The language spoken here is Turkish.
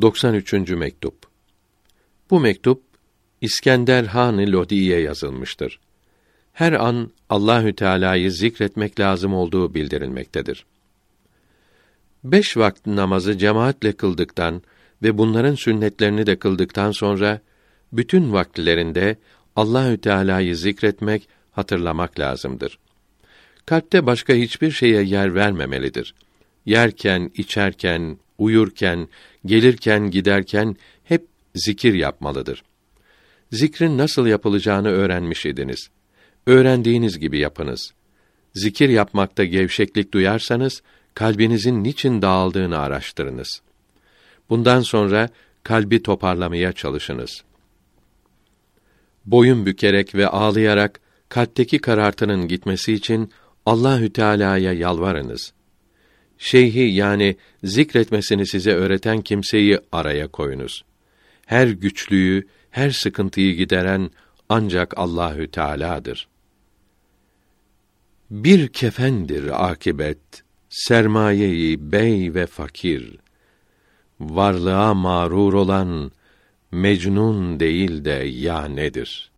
93. mektup. Bu mektup İskender Han Lodi'ye yazılmıştır. Her an Allahü Teala'yı zikretmek lazım olduğu bildirilmektedir. Beş vakit namazı cemaatle kıldıktan ve bunların sünnetlerini de kıldıktan sonra bütün vakitlerinde Allahü Teala'yı zikretmek, hatırlamak lazımdır. Kalpte başka hiçbir şeye yer vermemelidir. Yerken, içerken, uyurken, gelirken, giderken hep zikir yapmalıdır. Zikrin nasıl yapılacağını öğrenmiş idiniz. Öğrendiğiniz gibi yapınız. Zikir yapmakta gevşeklik duyarsanız, kalbinizin niçin dağıldığını araştırınız. Bundan sonra kalbi toparlamaya çalışınız. Boyun bükerek ve ağlayarak kalpteki karartının gitmesi için Allahü Teala'ya yalvarınız. Şeyhi yani zikretmesini size öğreten kimseyi araya koyunuz. Her güçlüğü, her sıkıntıyı gideren ancak Allahü Teala'dır. Bir kefendir akibet, sermayeyi bey ve fakir. Varlığa mağrur olan mecnun değil de ya nedir?'